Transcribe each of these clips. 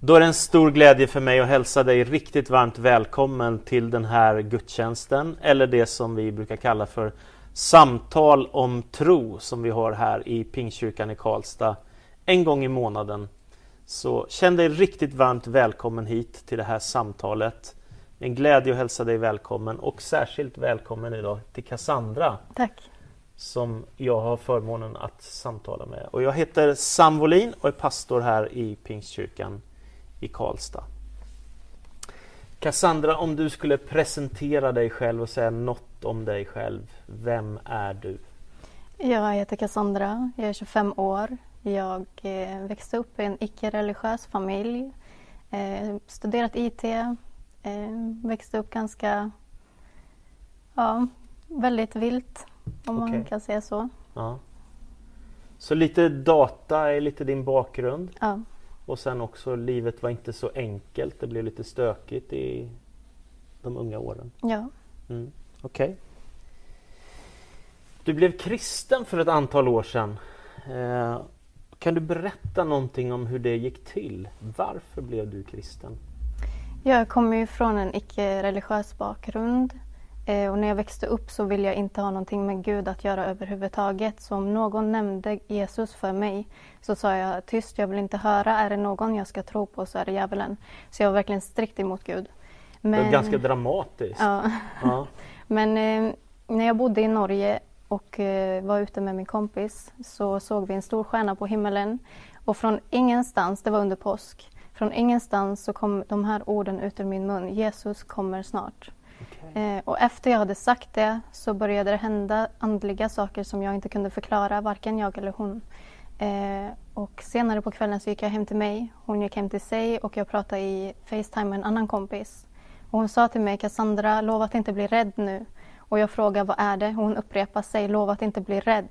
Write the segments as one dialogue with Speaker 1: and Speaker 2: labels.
Speaker 1: Då är det en stor glädje för mig att hälsa dig riktigt varmt välkommen till den här gudstjänsten eller det som vi brukar kalla för samtal om tro som vi har här i Pingstkyrkan i Karlstad en gång i månaden. Så känn dig riktigt varmt välkommen hit till det här samtalet. En glädje att hälsa dig välkommen och särskilt välkommen idag till Cassandra.
Speaker 2: Tack.
Speaker 1: Som jag har förmånen att samtala med. Och jag heter Sam Wolin och är pastor här i Pingstkyrkan i Karlstad. Cassandra, om du skulle presentera dig själv och säga något om dig själv. Vem är du?
Speaker 2: Jag heter Cassandra, jag är 25 år. Jag eh, växte upp i en icke-religiös familj. Eh, studerat IT. Eh, växte upp ganska, ja, väldigt vilt om
Speaker 1: Okej.
Speaker 2: man kan säga så.
Speaker 1: Ja. Så lite data är lite din bakgrund
Speaker 2: Ja,
Speaker 1: och sen också livet var inte så enkelt. Det blev lite stökigt i de unga åren.
Speaker 2: ja.
Speaker 1: Mm. Okej. Du blev kristen för ett antal år sedan. Eh, kan du berätta någonting om hur det gick till? Varför blev du kristen?
Speaker 2: Jag kommer ju från en icke-religiös bakgrund. Eh, och när jag växte upp så ville jag inte ha någonting med Gud att göra överhuvudtaget. Så om någon nämnde Jesus för mig så sa jag tyst, jag vill inte höra. Är det någon jag ska tro på så är det djävulen. Så jag var verkligen strikt emot Gud.
Speaker 1: Det var ganska dramatiskt.
Speaker 2: ja.
Speaker 1: Ja.
Speaker 2: Men eh, när jag bodde i Norge och eh, var ute med min kompis så såg vi en stor stjärna på himmelen. Och från ingenstans, det var under påsk, från ingenstans så kom de här orden ut ur min mun. Jesus kommer snart.
Speaker 1: Okej.
Speaker 2: Eh, och efter jag hade sagt det så började det hända andliga saker som jag inte kunde förklara, varken jag eller hon. Eh, och senare på kvällen så gick jag hem till mig, hon gick hem till sig och jag pratade i Facetime med en annan kompis. Och hon sa till mig, Cassandra, lova att inte bli rädd nu. Och jag frågade, vad är det? Och hon upprepade sig, lova att inte bli rädd.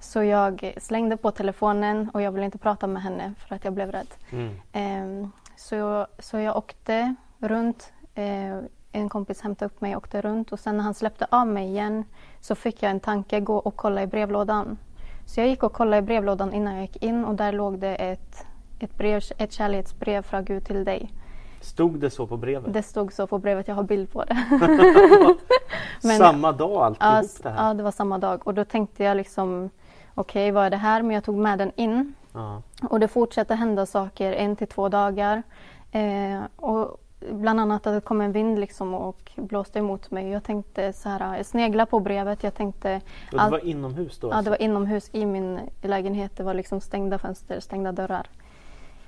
Speaker 2: Så jag slängde på telefonen och jag ville inte prata med henne för att jag blev rädd.
Speaker 1: Mm.
Speaker 2: Ehm, så, så jag åkte runt. Eh, en kompis hämtade upp mig och åkte runt. Och sen när han släppte av mig igen så fick jag en tanke, gå och kolla i brevlådan. Så jag gick och kollade i brevlådan innan jag gick in och där låg det ett, ett, brev, ett kärleksbrev från Gud till dig.
Speaker 1: Stod det så på brevet?
Speaker 2: Det stod så på brevet, jag har bild på det. Men-
Speaker 1: Samma dag
Speaker 2: Ja,
Speaker 1: alltihop
Speaker 2: s-
Speaker 1: det här?
Speaker 2: ja, det var samma dag. Och då tänkte jag liksom, okej vad är det här? Men jag tog med den in.
Speaker 1: Ja.
Speaker 2: Och det fortsatte hända saker en till två dagar. Eh, och bland annat att det kom en vind liksom och blåste emot mig. Jag tänkte så här, jag sneglade på brevet. Jag tänkte,
Speaker 1: Och det var inomhus då?
Speaker 2: ja det var inomhus i min lägenhet. Det var liksom stängda fönster, stängda dörrar.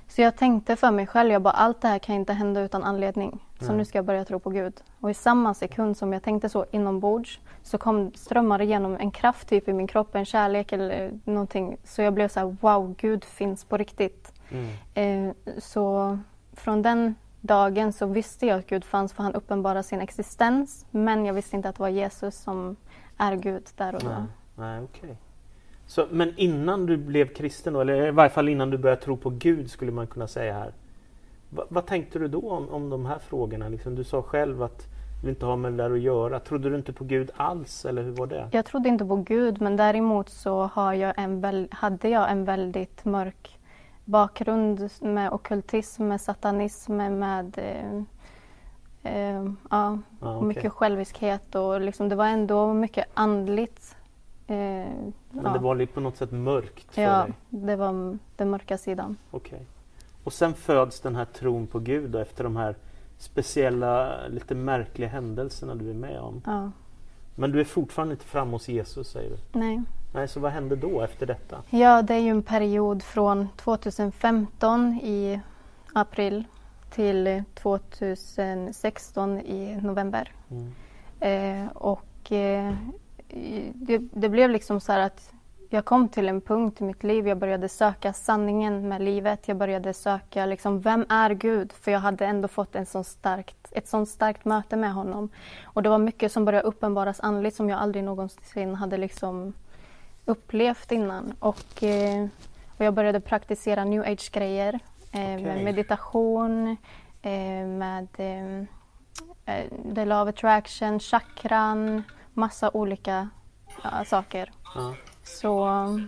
Speaker 2: Så jag tänkte för mig själv, jag bara allt det här kan inte hända utan anledning. Så
Speaker 1: Nej.
Speaker 2: nu ska jag börja tro på Gud. Och i samma sekund som jag tänkte så inombords så kom strömmar igenom en kraft typ i min kropp, en kärlek eller någonting. Så jag blev så här, wow, Gud finns på riktigt.
Speaker 1: Mm.
Speaker 2: Eh, så från den dagen så visste jag att Gud fanns för han uppenbarade sin existens. Men jag visste inte att det var Jesus som är Gud där och då.
Speaker 1: Nej, nej. Så, men innan du blev kristen då, eller i varje fall innan du började tro på Gud skulle man kunna säga här. Va, vad tänkte du då om, om de här frågorna? Liksom, du sa själv att du inte ha med det där att göra. Trodde du inte på Gud alls eller hur var det?
Speaker 2: Jag trodde inte på Gud men däremot så har jag en hade jag en väldigt mörk bakgrund med ockultism, med satanism, med eh, eh, ja,
Speaker 1: Ja, okej.
Speaker 2: mycket själviskhet och liksom, det var ändå mycket andligt. Eh,
Speaker 1: Men
Speaker 2: ja.
Speaker 1: det var lite på något sätt mörkt för
Speaker 2: Ja,
Speaker 1: dig?
Speaker 2: det var den mörka sidan.
Speaker 1: Okej. Och sen föds den här tron på Gud då, efter de här speciella, lite märkliga händelserna du är med om.
Speaker 2: Ja.
Speaker 1: Men du är fortfarande inte framme hos Jesus säger du?
Speaker 2: Nej.
Speaker 1: Nej, så vad hände då efter detta?
Speaker 2: Ja, det är ju en period från 2015 i april till 2016 i november.
Speaker 1: Mm.
Speaker 2: Eh, och eh, det, det blev liksom så här att jag kom till en punkt i mitt liv, jag började söka sanningen med livet. Jag började söka liksom, vem är Gud? För jag hade ändå fått en sån starkt, ett sånt starkt möte med honom. Och det var mycket som började uppenbaras andligt som jag aldrig någonsin hade liksom upplevt innan. Och, eh, och jag började praktisera new age-grejer eh, med meditation, eh, med the law of attraction, chakran, massa olika ja, saker.
Speaker 1: Ja,
Speaker 2: Så ja,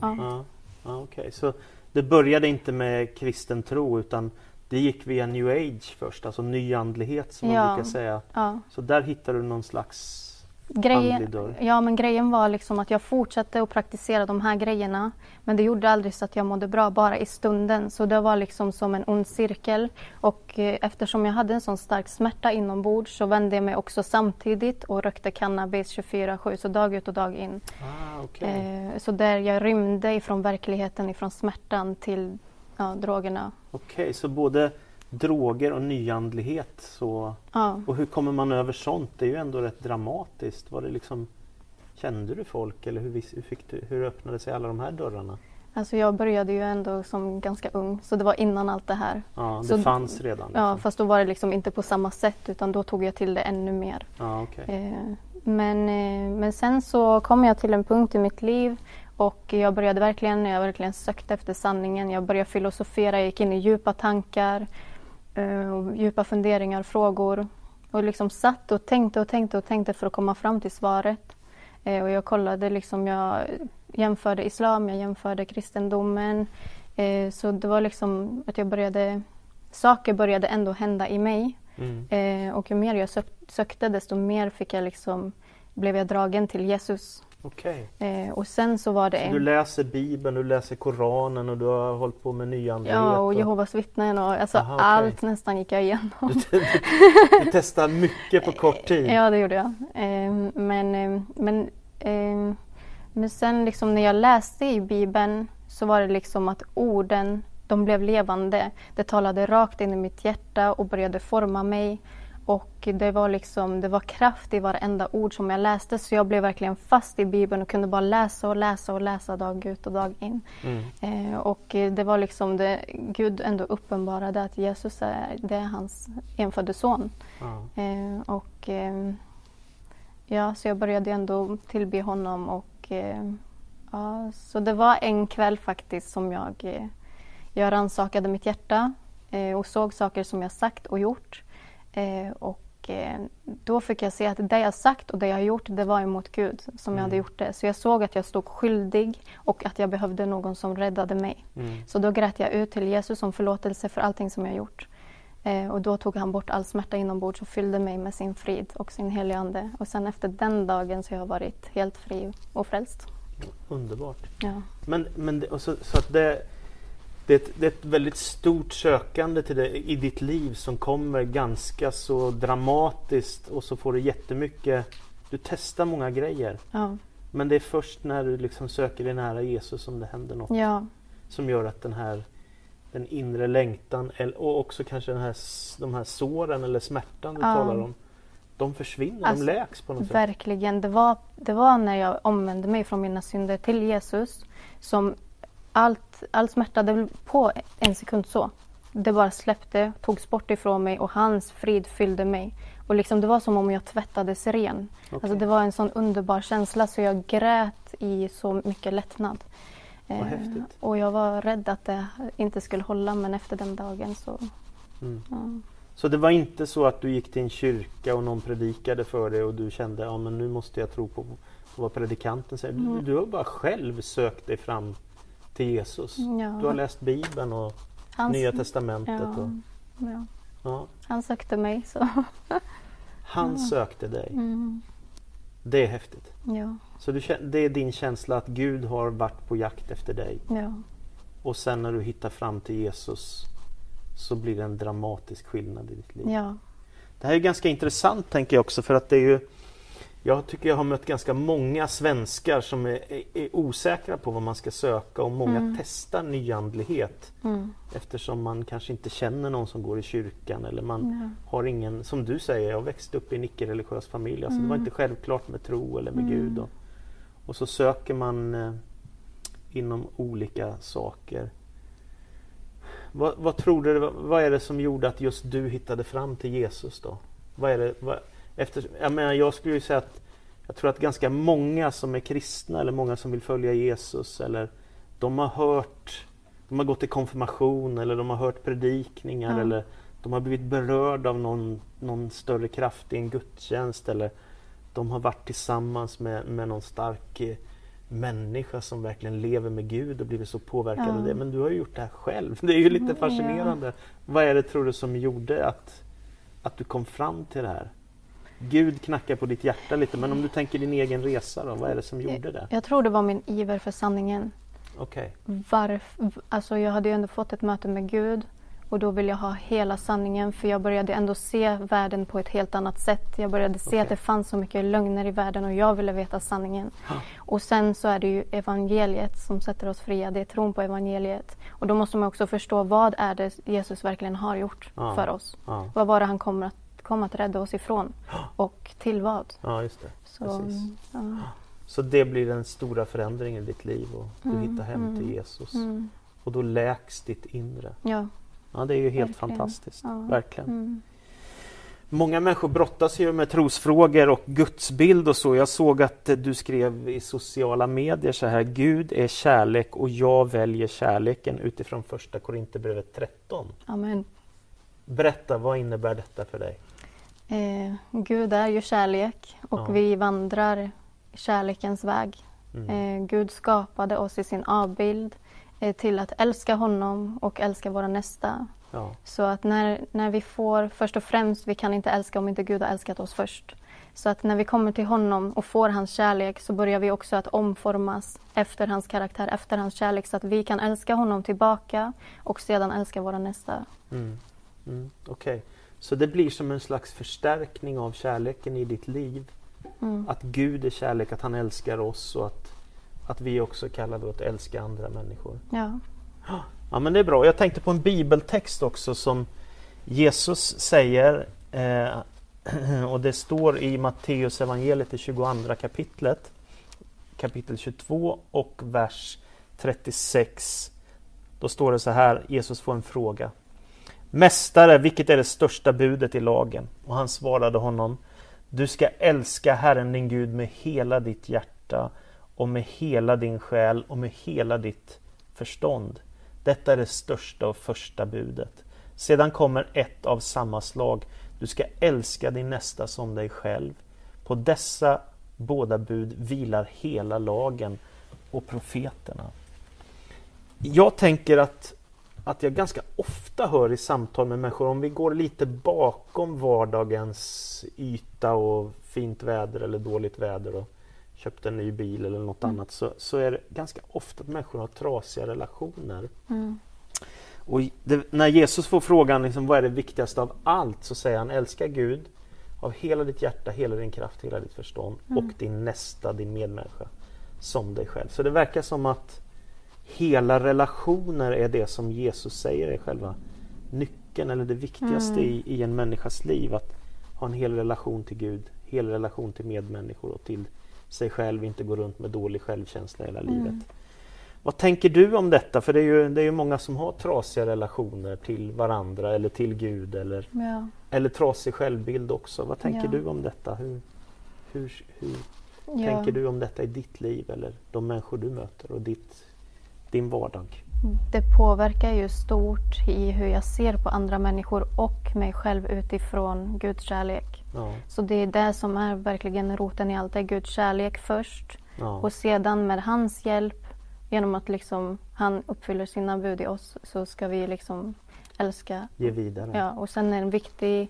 Speaker 1: ja, ja okej. Så det började inte med kristen tro utan det gick via new age först, alltså nyandlighet som
Speaker 2: Ja.
Speaker 1: man brukar säga.
Speaker 2: Ja.
Speaker 1: Så där hittar du någon slags
Speaker 2: Grejen, ja, men grejen var liksom att jag fortsatte att praktisera de här grejerna. Men det gjorde aldrig så att jag mådde bra, bara i stunden. Så det var liksom som en ond cirkel. Och eh, eftersom jag hade en sån stark smärta inombords så vände jag mig också samtidigt och rökte cannabis 24-7, så dag ut och dag in.
Speaker 1: Ah, okej.
Speaker 2: Eh, så där jag rymde ifrån verkligheten, ifrån smärtan till ja, drogerna.
Speaker 1: Okej, så både droger och nyandlighet. Så...
Speaker 2: Ja.
Speaker 1: Och hur kommer man över sånt? Det är ju ändå rätt dramatiskt. Var det liksom... Kände du folk eller hur, hur, fick du, hur öppnade sig alla de här dörrarna?
Speaker 2: Alltså jag började ju ändå som ganska ung, så det var innan allt det här.
Speaker 1: Ja, det
Speaker 2: Så-
Speaker 1: fanns redan.
Speaker 2: Ja,
Speaker 1: Liksom.
Speaker 2: fast då var det liksom inte på samma sätt utan då tog jag till det ännu mer.
Speaker 1: Ja, okej.
Speaker 2: Eh, men, eh, men sen så kom jag till en punkt i mitt liv och jag började verkligen, jag verkligen sökte efter sanningen. Jag började filosofera, jag gick in i djupa tankar, och djupa funderingar, frågor. Och liksom satt och tänkte och tänkte och tänkte för att komma fram till svaret. Eh, och jag kollade liksom, jag jämförde islam, jag jämförde kristendomen. Eh, så det var liksom att jag började, saker började ändå hända i mig.
Speaker 1: Mm.
Speaker 2: Eh, och ju mer jag sök, sökte desto mer fick jag liksom, blev jag dragen till Jesus.
Speaker 1: Okej.
Speaker 2: Eh, och sen så var det
Speaker 1: Så du läser Bibeln, du läser Koranen och du har hållit på med nyandlighet?
Speaker 2: Ja, och Jehovas vittnen och alltså
Speaker 1: Aha, okej.
Speaker 2: allt nästan gick jag igenom.
Speaker 1: Du, du, du testar mycket på kort tid?
Speaker 2: Ja, det gjorde jag. Eh, men, eh, men, eh, men sen liksom när jag läste i Bibeln så var det liksom att orden, de blev levande. Det talade rakt in i mitt hjärta och började forma mig. Och det var liksom, det var kraft i varenda ord som jag läste så jag blev verkligen fast i Bibeln och kunde bara läsa och läsa och läsa dag ut och dag in.
Speaker 1: Mm.
Speaker 2: Eh, och det var liksom det Gud ändå uppenbarade att Jesus är, det är hans enfödde son.
Speaker 1: Ja.
Speaker 2: Eh, och eh, ja, så jag började ändå tillbe honom och eh, ja, så det var en kväll faktiskt som jag, eh, jag rannsakade mitt hjärta eh, och såg saker som jag sagt och gjort. Eh, och eh, då fick jag se att det jag sagt och det jag gjort, det var emot Gud som jag hade
Speaker 1: Mm.
Speaker 2: gjort det. Så jag såg att jag stod skyldig och att jag behövde någon som räddade mig.
Speaker 1: Mm.
Speaker 2: Så då grät jag ut till Jesus om förlåtelse för allting som jag gjort. Eh, och då tog han bort all smärta inombords och fyllde mig med sin frid och sin heliga Ande. Och sen efter den dagen så har jag varit helt fri och frälst.
Speaker 1: Underbart.
Speaker 2: Ja.
Speaker 1: Men, men det, och så, så att det, det, är ett, det är ett väldigt stort sökande till det i ditt liv som kommer ganska så dramatiskt och så får du jättemycket Du testar många grejer
Speaker 2: Ja.
Speaker 1: men det är först när du liksom söker dig nära Jesus som det händer något
Speaker 2: ja.
Speaker 1: som gör att den här den inre längtan och också kanske den här, de här såren eller smärtan du
Speaker 2: Ja.
Speaker 1: talar om de försvinner,
Speaker 2: Alltså,
Speaker 1: de läks på något sätt.
Speaker 2: Verkligen. Det var, det var när jag omvände mig från mina synder till Jesus som allt, all smärta, det på en sekund så. Det bara släppte, togs bort ifrån mig och hans frid fyllde mig. Och liksom, det var som om jag tvättades ren.
Speaker 1: Okej.
Speaker 2: Alltså, det var en sån underbar känsla så jag grät i så mycket lättnad.
Speaker 1: Vad
Speaker 2: Eh,
Speaker 1: häftigt.
Speaker 2: och jag var rädd att det inte skulle hålla men efter den dagen så...
Speaker 1: Mm.
Speaker 2: Ja.
Speaker 1: Så det var inte så att du gick till en kyrka och någon predikade för dig och du kände ja men nu måste jag tro på, vad predikanten säger. Du,
Speaker 2: Mm.
Speaker 1: du har bara själv sökt dig fram till Jesus.
Speaker 2: Ja.
Speaker 1: Du har läst Bibeln och
Speaker 2: Hans-
Speaker 1: Nya Testamentet.
Speaker 2: ja,
Speaker 1: Och,
Speaker 2: ja.
Speaker 1: ja.
Speaker 2: Han sökte mig så...
Speaker 1: Han sökte dig.
Speaker 2: Mm,
Speaker 1: Det är häftigt.
Speaker 2: ja,
Speaker 1: Så du, det är din känsla att Gud har varit på jakt efter dig.
Speaker 2: ja.
Speaker 1: Och sen när du hittar fram till Jesus så blir det en dramatisk skillnad i ditt liv.
Speaker 2: Ja,
Speaker 1: Det här är ganska intressant tänker jag också för att det är ju Jag tycker jag har mött ganska många svenskar som är, är, är osäkra på vad man ska söka och många
Speaker 2: Mm.
Speaker 1: testar nyandlighet
Speaker 2: mm,
Speaker 1: eftersom man kanske inte känner någon som går i kyrkan eller man
Speaker 2: ja,
Speaker 1: har ingen, som du säger, jag växte upp i en icke-religiös familj. Alltså det var
Speaker 2: Mm.
Speaker 1: inte självklart med tro eller med
Speaker 2: Mm.
Speaker 1: Gud. Och, och så söker man eh, inom olika saker. Vad, vad tror du, vad, vad är det som gjorde att just du hittade fram till Jesus då? Vad är det, vad, efter, jag, menar, jag skulle ju säga att jag tror att ganska många som är kristna eller många som vill följa Jesus eller de har hört de har gått i konfirmation eller de har hört predikningar
Speaker 2: Ja.
Speaker 1: eller de har blivit berörda av någon, någon större kraft i en gudstjänst eller de har varit tillsammans med, med någon stark eh, människa som verkligen lever med Gud och blivit så påverkad
Speaker 2: Ja.
Speaker 1: av det. Men du har ju gjort det här själv. Det är ju lite
Speaker 2: Mm,
Speaker 1: fascinerande. Vad är det tror du som gjorde att, att du kom fram till det här? Gud knackar på ditt hjärta lite, men om du tänker din egen resa då, vad är det som gjorde det?
Speaker 2: Jag tror det var min iver för sanningen.
Speaker 1: Okej,
Speaker 2: Varför? Alltså jag hade ju ändå fått ett möte med Gud och då ville jag ha hela sanningen för jag började ändå se världen på ett helt annat sätt. Jag började se
Speaker 1: Okej.
Speaker 2: att det fanns så mycket lögner i världen och jag ville veta sanningen.
Speaker 1: Ja.
Speaker 2: Och sen så är det ju evangeliet som sätter oss fria. Det är tron på evangeliet. Och då måste man också förstå vad är det Jesus verkligen har gjort
Speaker 1: Ja.
Speaker 2: för oss.
Speaker 1: ja,
Speaker 2: Vad var det han kommer att, kom att rädda oss ifrån? Och till vad?
Speaker 1: ja, just det.
Speaker 2: Så, ja.
Speaker 1: Så det blir den stora förändringen i ditt liv och du
Speaker 2: Mm,
Speaker 1: hittar hem
Speaker 2: mm,
Speaker 1: till Jesus.
Speaker 2: Mm.
Speaker 1: Och då läks ditt inre.
Speaker 2: Ja.
Speaker 1: Ja, det är ju helt
Speaker 2: Verkligen.
Speaker 1: fantastiskt.
Speaker 2: Ja.
Speaker 1: Verkligen.
Speaker 2: Mm.
Speaker 1: Många människor brottas ju med trosfrågor och gudsbild och så. Jag såg att du skrev i sociala medier så här Gud är kärlek och jag väljer kärleken utifrån första Korinthierbrevet 13.
Speaker 2: Amen.
Speaker 1: Berätta, vad innebär detta för dig?
Speaker 2: Eh, Gud är ju kärlek och
Speaker 1: Ja.
Speaker 2: vi vandrar kärlekens väg.
Speaker 1: Mm.
Speaker 2: Eh, Gud skapade oss i sin avbild eh, till att älska honom och älska våra nästa.
Speaker 1: Ja,
Speaker 2: Så att när, när vi får, först och främst, vi kan inte älska om inte Gud har älskat oss först. Så att när vi kommer till honom och får hans kärlek så börjar vi också att omformas efter hans karaktär, efter hans kärlek så att vi kan älska honom tillbaka och sedan älska våra nästa.
Speaker 1: mm. Mm. okej. Så det blir som en slags förstärkning av kärleken i ditt liv.
Speaker 2: Mm.
Speaker 1: Att Gud är kärlek, att han älskar oss och att, att vi också kallar då att älska andra människor.
Speaker 2: Ja.
Speaker 1: Ja men det är bra. Jag tänkte på en bibeltext också som Jesus säger eh, och det står i Matteus evangeliet i 22 kapitlet kapitel 22 och vers 36. Då står det så här, Jesus får en fråga. Mästare, vilket är det största budet i lagen? Och han svarade honom Du ska älska Herren din Gud med hela ditt hjärta och med hela din själ och med hela ditt förstånd. Detta är det största och första budet. Sedan kommer ett av samma slag. Du ska älska din nästa som dig själv. På dessa båda bud vilar hela lagen och profeterna. Jag tänker att, att jag ganska ofta hör i samtal med människor, om vi går lite bakom vardagens yta och fint väder eller dåligt väder och köpt en ny bil eller något
Speaker 2: Mm.
Speaker 1: annat, så, så är det ganska ofta att människor har trasiga relationer.
Speaker 2: Mm.
Speaker 1: Och det, när Jesus får frågan liksom, vad är det viktigaste av allt så säger han älska Gud av hela ditt hjärta, hela din kraft, hela ditt förstånd
Speaker 2: Mm.
Speaker 1: och din nästa, din medmänniska som dig själv. Så det verkar som att hela relationer är det som Jesus säger är själva nyckeln eller det viktigaste
Speaker 2: Mm.
Speaker 1: i, i en människas liv. Att ha en hel relation till Gud, hel relation till medmänniskor och till sig själv, inte gå runt med dålig självkänsla hela
Speaker 2: Mm.
Speaker 1: livet. Vad tänker du om detta? För det är, ju, det är ju många som har trasiga relationer till varandra eller till Gud eller,
Speaker 2: Ja.
Speaker 1: eller trasig självbild också. Vad tänker
Speaker 2: Ja.
Speaker 1: du om detta? Hur, hur, hur
Speaker 2: Ja.
Speaker 1: tänker du om detta i ditt liv eller de människor du möter och ditt, din vardag?
Speaker 2: Det påverkar ju stort i hur jag ser på andra människor och mig själv utifrån Guds kärlek.
Speaker 1: Ja,
Speaker 2: Så det är det som är verkligen roten i allt. Det är Guds kärlek först
Speaker 1: ja,
Speaker 2: och sedan med hans hjälp genom att liksom han uppfyller sina bud i oss så ska vi liksom älska.
Speaker 1: ge vidare.
Speaker 2: Ja, och sen en viktig,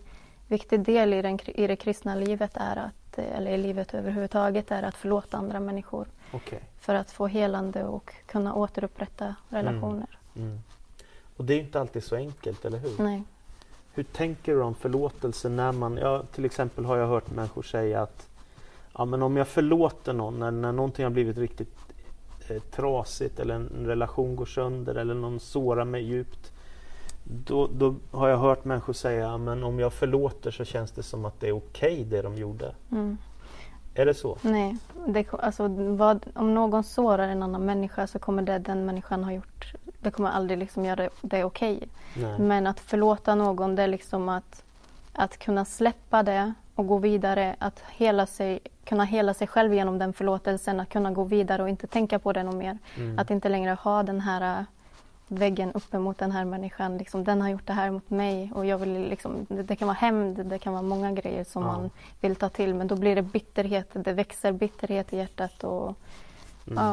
Speaker 2: viktig del i, den, i det kristna livet är att, eller i livet överhuvudtaget, är att förlåta andra människor.
Speaker 1: Okej.
Speaker 2: För att få helande och kunna återupprätta relationer.
Speaker 1: Mm. Och det är inte alltid så enkelt, eller hur?
Speaker 2: Nej.
Speaker 1: Hur tänker du om förlåtelse när man, ja, till exempel har jag hört människor säga att ja, men om jag förlåter någon när, när någonting har blivit riktigt eh, trasigt eller en, en relation går sönder eller någon sårar mig djupt. Då, då har jag hört människor säga, men om jag förlåter så känns det som att det är okej det de gjorde.
Speaker 2: Mm.
Speaker 1: Är det så?
Speaker 2: Nej, det, alltså, vad, om någon sårar en annan människa så kommer det den människan har gjort, det kommer aldrig liksom göra det, okej.
Speaker 1: Nej.
Speaker 2: Men att förlåta någon det är liksom att, att kunna släppa det och gå vidare, att hela sig, kunna hela sig själv genom den förlåtelsen, att kunna gå vidare och inte tänka på det något mer.
Speaker 1: Mm.
Speaker 2: Att inte längre ha den här väggen uppe mot den här människan. Liksom, den har gjort det här mot mig och jag vill liksom, det, det kan vara hämnd, det kan vara många grejer som
Speaker 1: Ja.
Speaker 2: man vill ta till men då blir det bitterhet, det växer bitterhet i hjärtat och
Speaker 1: Mm.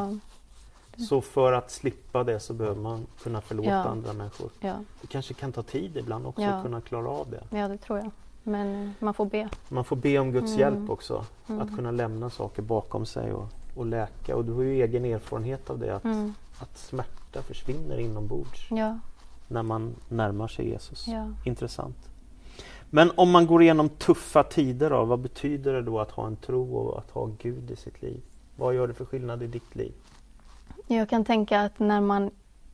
Speaker 2: Ja,
Speaker 1: Så för att slippa det så behöver man kunna förlåta
Speaker 2: Ja.
Speaker 1: andra människor.
Speaker 2: ja,
Speaker 1: Det kanske kan ta tid ibland också att kunna klara av det.
Speaker 2: ja, det tror jag. Men eh, man får be.
Speaker 1: Man får be om Guds
Speaker 2: Mm.
Speaker 1: hjälp också.
Speaker 2: Mm.
Speaker 1: Att kunna lämna saker bakom sig och, och läka. Och du har ju egen erfarenhet av det. Att,
Speaker 2: Mm.
Speaker 1: att smärta försvinner inombords
Speaker 2: Ja,
Speaker 1: när man närmar sig Jesus.
Speaker 2: ja.
Speaker 1: Intressant. Men om man går igenom tuffa tider då, vad betyder det då att ha en tro och att ha Gud i sitt liv? Vad gör det för skillnad i ditt liv?
Speaker 2: Jag kan tänka att när man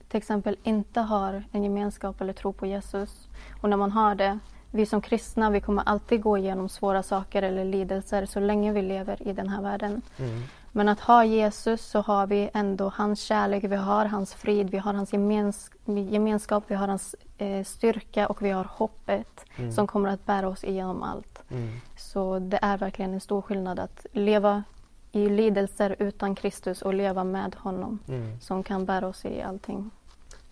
Speaker 2: till exempel inte har en gemenskap eller tro på Jesus och när man har det, vi som kristna, vi kommer alltid gå igenom svåra saker eller lidelser så länge vi lever i den här världen.
Speaker 1: Mm.
Speaker 2: Men att ha Jesus så har vi ändå hans kärlek, vi har hans frid, vi har hans gemens gemenskap, vi har hans eh, styrka och vi har hoppet
Speaker 1: Mm.
Speaker 2: som kommer att bära oss igenom allt.
Speaker 1: Mm.
Speaker 2: Så det är verkligen en stor skillnad att leva i lidelser utan Kristus och leva med honom
Speaker 1: Mm.
Speaker 2: som kan bära oss i allting.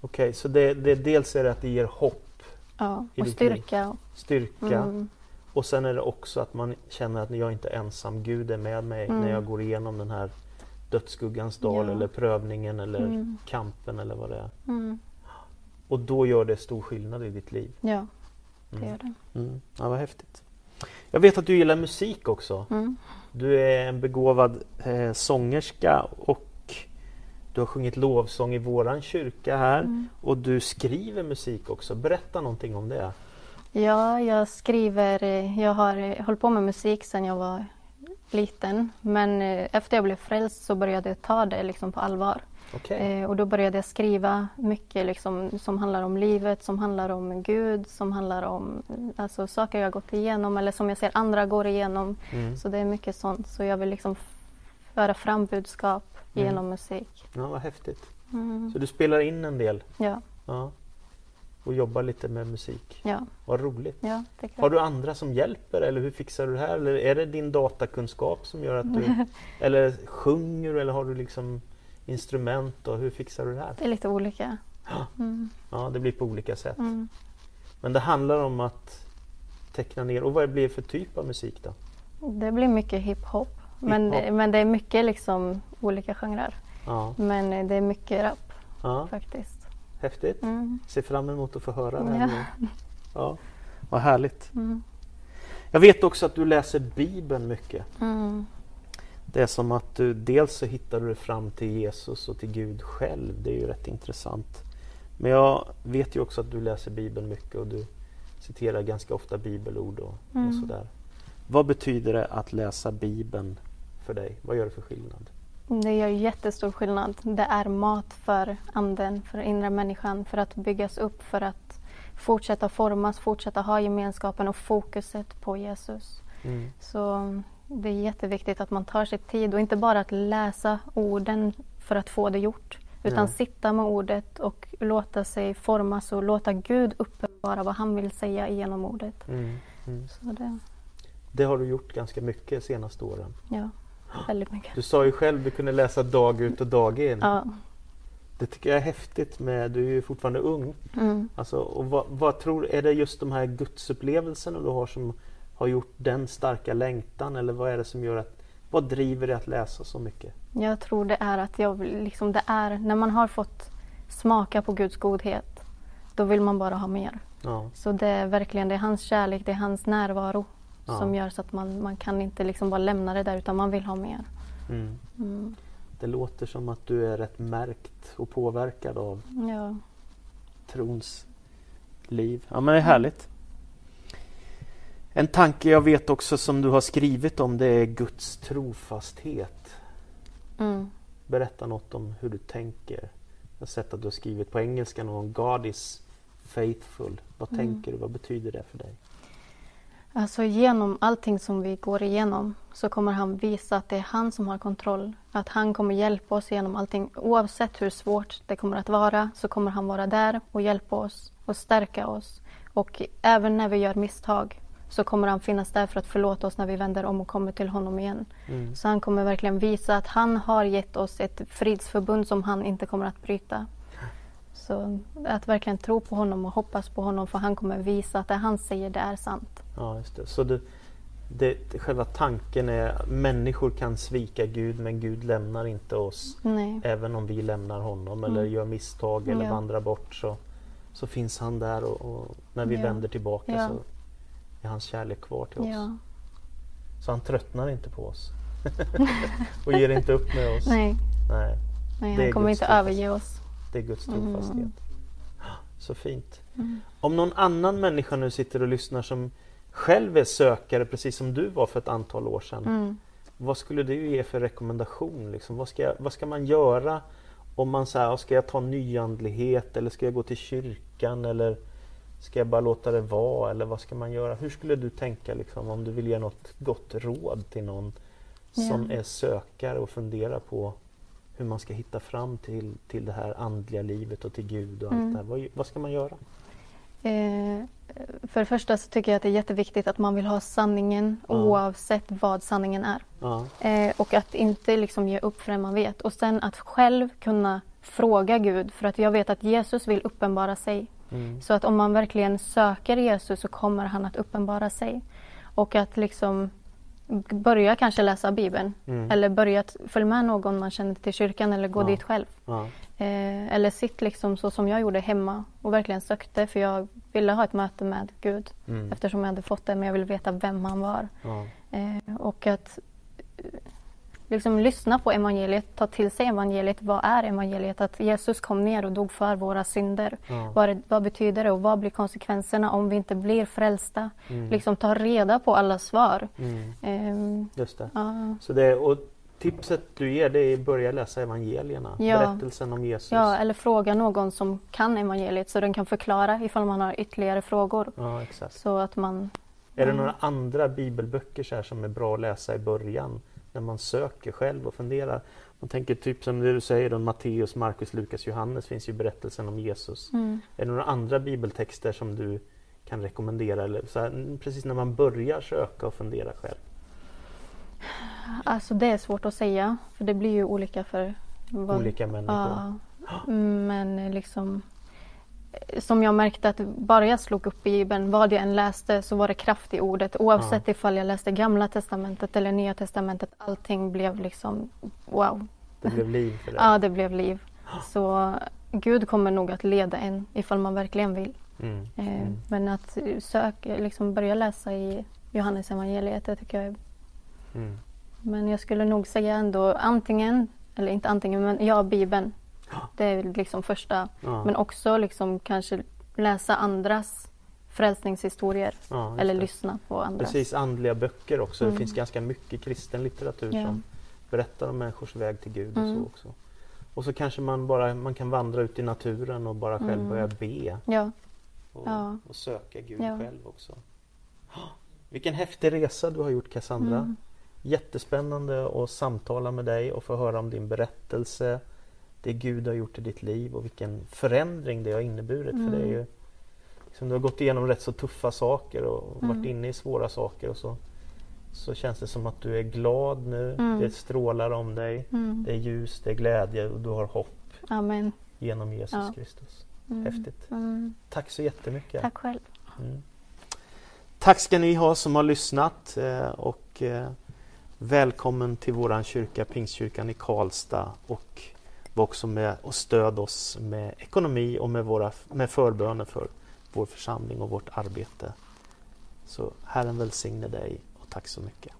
Speaker 1: Okej, så det, det, dels är det att det ger hopp,
Speaker 2: Ja, och styrka.
Speaker 1: styrka
Speaker 2: Mm,
Speaker 1: och sen är det också att man känner att jag inte är ensam, Gud är med mig
Speaker 2: Mm.
Speaker 1: när jag går igenom den här dödsskuggans dal
Speaker 2: Ja.
Speaker 1: eller prövningen eller
Speaker 2: Mm.
Speaker 1: kampen eller vad det är.
Speaker 2: mm,
Speaker 1: Och då gör det stor skillnad i ditt liv.
Speaker 2: ja, det
Speaker 1: Mm.
Speaker 2: gör det.
Speaker 1: Mm. Ja, vad häftigt. Jag vet att du gillar musik också.
Speaker 2: Mm.
Speaker 1: Du är en begåvad eh, sångerska och du har sjungit lovsång i våran kyrka här
Speaker 2: Mm.
Speaker 1: och du skriver musik också. Berätta någonting om det.
Speaker 2: Ja, jag skriver, eh, jag har eh, hållit på med musik sedan jag var liten. Men eh, efter jag blev frälst så började jag ta det liksom på allvar. Eh, och då började jag skriva mycket liksom, som handlar om livet, som handlar om Gud, som handlar om alltså, saker jag gått igenom eller som jag ser andra går igenom.
Speaker 1: Mm.
Speaker 2: Så det är mycket sånt. Så jag vill liksom föra fram budskap
Speaker 1: Mm.
Speaker 2: genom musik.
Speaker 1: Ja, vad häftigt.
Speaker 2: Mm.
Speaker 1: Så du spelar in en del
Speaker 2: Ja,
Speaker 1: ja. Och jobbar lite med musik.
Speaker 2: ja,
Speaker 1: Vad roligt.
Speaker 2: ja,
Speaker 1: Har du andra som hjälper eller hur fixar du det här? Eller är det din datakunskap som gör att du... eller sjunger du eller har du liksom instrument och hur fixar du det här?
Speaker 2: Det är lite olika. Mm.
Speaker 1: Ja, det blir på olika sätt.
Speaker 2: Mm.
Speaker 1: Men det handlar om att teckna ner. Och vad blir det för typ av musik då?
Speaker 2: Det blir mycket hiphop. Men,
Speaker 1: Hiphop.
Speaker 2: men det är mycket liksom olika genrer.
Speaker 1: Ja,
Speaker 2: Men det är mycket rap
Speaker 1: ja
Speaker 2: faktiskt.
Speaker 1: Häftigt.
Speaker 2: Mm.
Speaker 1: Ser fram emot att få höra det.
Speaker 2: Ja.
Speaker 1: Här nu. Ja, vad härligt.
Speaker 2: Mm.
Speaker 1: Jag vet också att du läser Bibeln mycket.
Speaker 2: Mm.
Speaker 1: Det är som att du dels så hittar du fram till Jesus och till Gud själv. Det är ju rätt intressant. Men jag vet ju också att du läser Bibeln mycket och du citerar ganska ofta bibelord och, och
Speaker 2: Mm.
Speaker 1: sådär. Vad betyder det att läsa Bibeln för dig? Vad gör det för skillnad?
Speaker 2: Det gör jättestor skillnad. Det är mat för anden, för inre människan, för att byggas upp, för att fortsätta formas, fortsätta ha gemenskapen och fokuset på Jesus.
Speaker 1: Mm.
Speaker 2: Så det är jätteviktigt att man tar sig tid och inte bara att läsa orden för att få det gjort. Utan
Speaker 1: Ja.
Speaker 2: sitta med ordet och låta sig formas och låta Gud uppenbara vad han vill säga genom ordet.
Speaker 1: Mm. Mm.
Speaker 2: Så det,
Speaker 1: Det har du gjort ganska mycket de senaste åren.
Speaker 2: ja, väldigt mycket.
Speaker 1: Du sa ju själv att du kunde läsa dag ut och dag in.
Speaker 2: Ja,
Speaker 1: Det tycker jag är häftigt med, du är ju fortfarande ung.
Speaker 2: mm.
Speaker 1: Alltså, och vad, vad tror, är det just de här gudsupplevelserna du har som har gjort den starka längtan eller vad är det som gör att, vad driver dig att läsa så mycket?
Speaker 2: Jag tror det är att jag liksom det är när man har fått smaka på Guds godhet, då vill man bara ha mer.
Speaker 1: Ja,
Speaker 2: Så det är verkligen det är hans kärlek, det är hans närvaro
Speaker 1: Ja.
Speaker 2: som gör så att man, man kan inte liksom bara lämna det där utan man vill ha mer.
Speaker 1: mm.
Speaker 2: Mm.
Speaker 1: Det låter som att du är rätt märkt och påverkad av
Speaker 2: Ja.
Speaker 1: trons liv. Ja men det är härligt. En tanke jag vet också som du har skrivit om det är Guds trofasthet.
Speaker 2: Mm.
Speaker 1: Berätta något om hur du tänker. Jag har sett att du har skrivit på engelska någon God is faithful. Vad
Speaker 2: Mm.
Speaker 1: tänker du? Vad betyder det för dig?
Speaker 2: Alltså genom allting som vi går igenom så kommer han visa att det är han som har kontroll. Att han kommer hjälpa oss genom allting. Oavsett hur svårt det kommer att vara så kommer han vara där och hjälpa oss och stärka oss. Och även när vi gör misstag så kommer han finnas där för att förlåta oss när vi vänder om och kommer till honom igen.
Speaker 1: Mm.
Speaker 2: Så han kommer verkligen visa att han har gett oss ett fridsförbund som han inte kommer att bryta. Så att verkligen tro på honom och hoppas på honom för han kommer visa att det han säger det är sant.
Speaker 1: Ja, just det. Så du, det, själva tanken är människor kan svika Gud men Gud lämnar inte oss.
Speaker 2: Nej.
Speaker 1: Även om vi lämnar honom eller
Speaker 2: Mm.
Speaker 1: gör misstag eller
Speaker 2: Ja.
Speaker 1: vandrar bort så, så finns han där och, och när vi
Speaker 2: Ja.
Speaker 1: vänder tillbaka
Speaker 2: Ja.
Speaker 1: så är hans kärlek kvar till oss. Så han tröttnar inte på oss. och ger inte upp med oss.
Speaker 2: Nej,
Speaker 1: Nej,
Speaker 2: nej
Speaker 1: Det
Speaker 2: han kommer
Speaker 1: Guds
Speaker 2: inte överge oss.
Speaker 1: Det är Guds
Speaker 2: Mm.
Speaker 1: trofasthet. Så fint.
Speaker 2: Mm.
Speaker 1: Om någon annan människa nu sitter och lyssnar som själv är sökare precis som du var för ett antal år sedan.
Speaker 2: Mm.
Speaker 1: Vad skulle du ge för rekommendation? Liksom? Vad, ska jag, vad ska man göra om man säger, ska jag ta nyandlighet eller ska jag gå till kyrkan eller ska jag bara låta det vara eller vad ska man göra? Hur skulle du tänka liksom, om du vill ge något gott råd till någon som
Speaker 2: Ja.
Speaker 1: är sökare och funderar på hur man ska hitta fram till, till det här andliga livet och till Gud och allt
Speaker 2: Mm.
Speaker 1: det här. Vad, vad ska man göra?
Speaker 2: Eh, för det första så tycker jag att det är jätteviktigt att man vill ha sanningen
Speaker 1: Ja.
Speaker 2: oavsett vad sanningen är.
Speaker 1: Ja,
Speaker 2: Eh, och att inte liksom ge upp förrän man vet. Och sen att själv kunna fråga Gud. För att jag vet att Jesus vill uppenbara sig.
Speaker 1: mm,
Speaker 2: Så att om man verkligen söker Jesus så kommer han att uppenbara sig. Och att liksom börja kanske läsa Bibeln.
Speaker 1: mm,
Speaker 2: Eller börja följa med någon man känner till kyrkan eller gå
Speaker 1: Ja.
Speaker 2: dit själv.
Speaker 1: ja,
Speaker 2: Eh, eller sitt liksom så som jag gjorde hemma och verkligen sökte för jag ville ha ett möte med Gud
Speaker 1: mm,
Speaker 2: eftersom jag hade fått det men jag ville veta vem han var.
Speaker 1: ja,
Speaker 2: Eh, och att liksom lyssna på evangeliet, ta till sig evangeliet. Vad är evangeliet? Att Jesus kom ner och dog för våra synder.
Speaker 1: ja,
Speaker 2: Vad, vad betyder det och vad blir konsekvenserna om vi inte blir frälsta?
Speaker 1: mm,
Speaker 2: Liksom ta reda på alla svar.
Speaker 1: mm,
Speaker 2: Ehm,
Speaker 1: just det.
Speaker 2: ja,
Speaker 1: Så det, och tipset du ger det är att börja läsa evangelierna,
Speaker 2: Ja.
Speaker 1: berättelsen om Jesus.
Speaker 2: ja, eller fråga någon som kan evangeliet så den kan förklara ifall man har ytterligare frågor.
Speaker 1: Ja, exakt.
Speaker 2: Så att man...
Speaker 1: Är det
Speaker 2: Mm.
Speaker 1: några andra bibelböcker så här som är bra att läsa i början när man söker själv och funderar? Man tänker typ som det du säger då, Matteus, Markus, Lukas, Johannes finns ju berättelsen om Jesus.
Speaker 2: Mm.
Speaker 1: Är det några andra bibeltexter som du kan rekommendera? Eller så här, precis när man börjar söka och fundera själv.
Speaker 2: Alltså det är svårt att säga för det blir ju olika för vad-
Speaker 1: Olika människor.
Speaker 2: Ja, men liksom som jag märkte att bara jag slog upp Bibeln, vad jag än läste så var det kraft i ordet. Oavsett ifall jag läste Gamla Testamentet eller Nya Testamentet. Allting blev liksom wow.
Speaker 1: Det blev liv för dig.
Speaker 2: Ja, det blev liv. Så Gud kommer nog att leda en ifall man verkligen vill.
Speaker 1: Mm.
Speaker 2: Eh,
Speaker 1: Mm.
Speaker 2: Men att söka, liksom börja läsa i Johannes evangeliet, det tycker jag är
Speaker 1: Mm.
Speaker 2: men jag skulle nog säga ändå antingen, eller inte antingen, men ja, Bibeln. Det är liksom första.
Speaker 1: Ja.
Speaker 2: Men också liksom kanske läsa andras frälsningshistorier.
Speaker 1: Ja,
Speaker 2: eller
Speaker 1: det.
Speaker 2: lyssna på andras.
Speaker 1: Precis, andliga böcker också. Det
Speaker 2: Mm.
Speaker 1: finns ganska mycket kristen litteratur
Speaker 2: Ja.
Speaker 1: som berättar om människors väg till Gud och
Speaker 2: Mm.
Speaker 1: så också. Och så kanske man bara man kan vandra ut i naturen och bara själv
Speaker 2: Mm.
Speaker 1: börja be
Speaker 2: Ja,
Speaker 1: och, och söka Gud själv också. Vilken häftig resa du har gjort Cassandra.
Speaker 2: Mm.
Speaker 1: Jättespännande att samtala med dig och få höra om din berättelse. Det Gud har gjort i ditt liv och vilken förändring det har inneburit. För det är
Speaker 2: Mm.
Speaker 1: ju, liksom, du har gått igenom rätt så tuffa saker och
Speaker 2: Mm.
Speaker 1: varit inne i svåra saker och så, så känns det som att du är glad nu.
Speaker 2: Mm.
Speaker 1: Det strålar om dig.
Speaker 2: mm.
Speaker 1: Det är ljus, det är glädje och du har hopp
Speaker 2: amen.
Speaker 1: genom Jesus
Speaker 2: Ja.
Speaker 1: Kristus.
Speaker 2: Mm.
Speaker 1: Häftigt.
Speaker 2: Mm.
Speaker 1: Tack så jättemycket.
Speaker 2: Tack själv.
Speaker 1: Mm. Tack ska ni ha som har lyssnat eh, och eh, välkommen till våran kyrka, Pingstkyrkan i Karlstad och var också med och stöd oss med ekonomi och med, våra, med förböner för vår församling och vårt arbete. Så Herren välsigne dig och tack så mycket.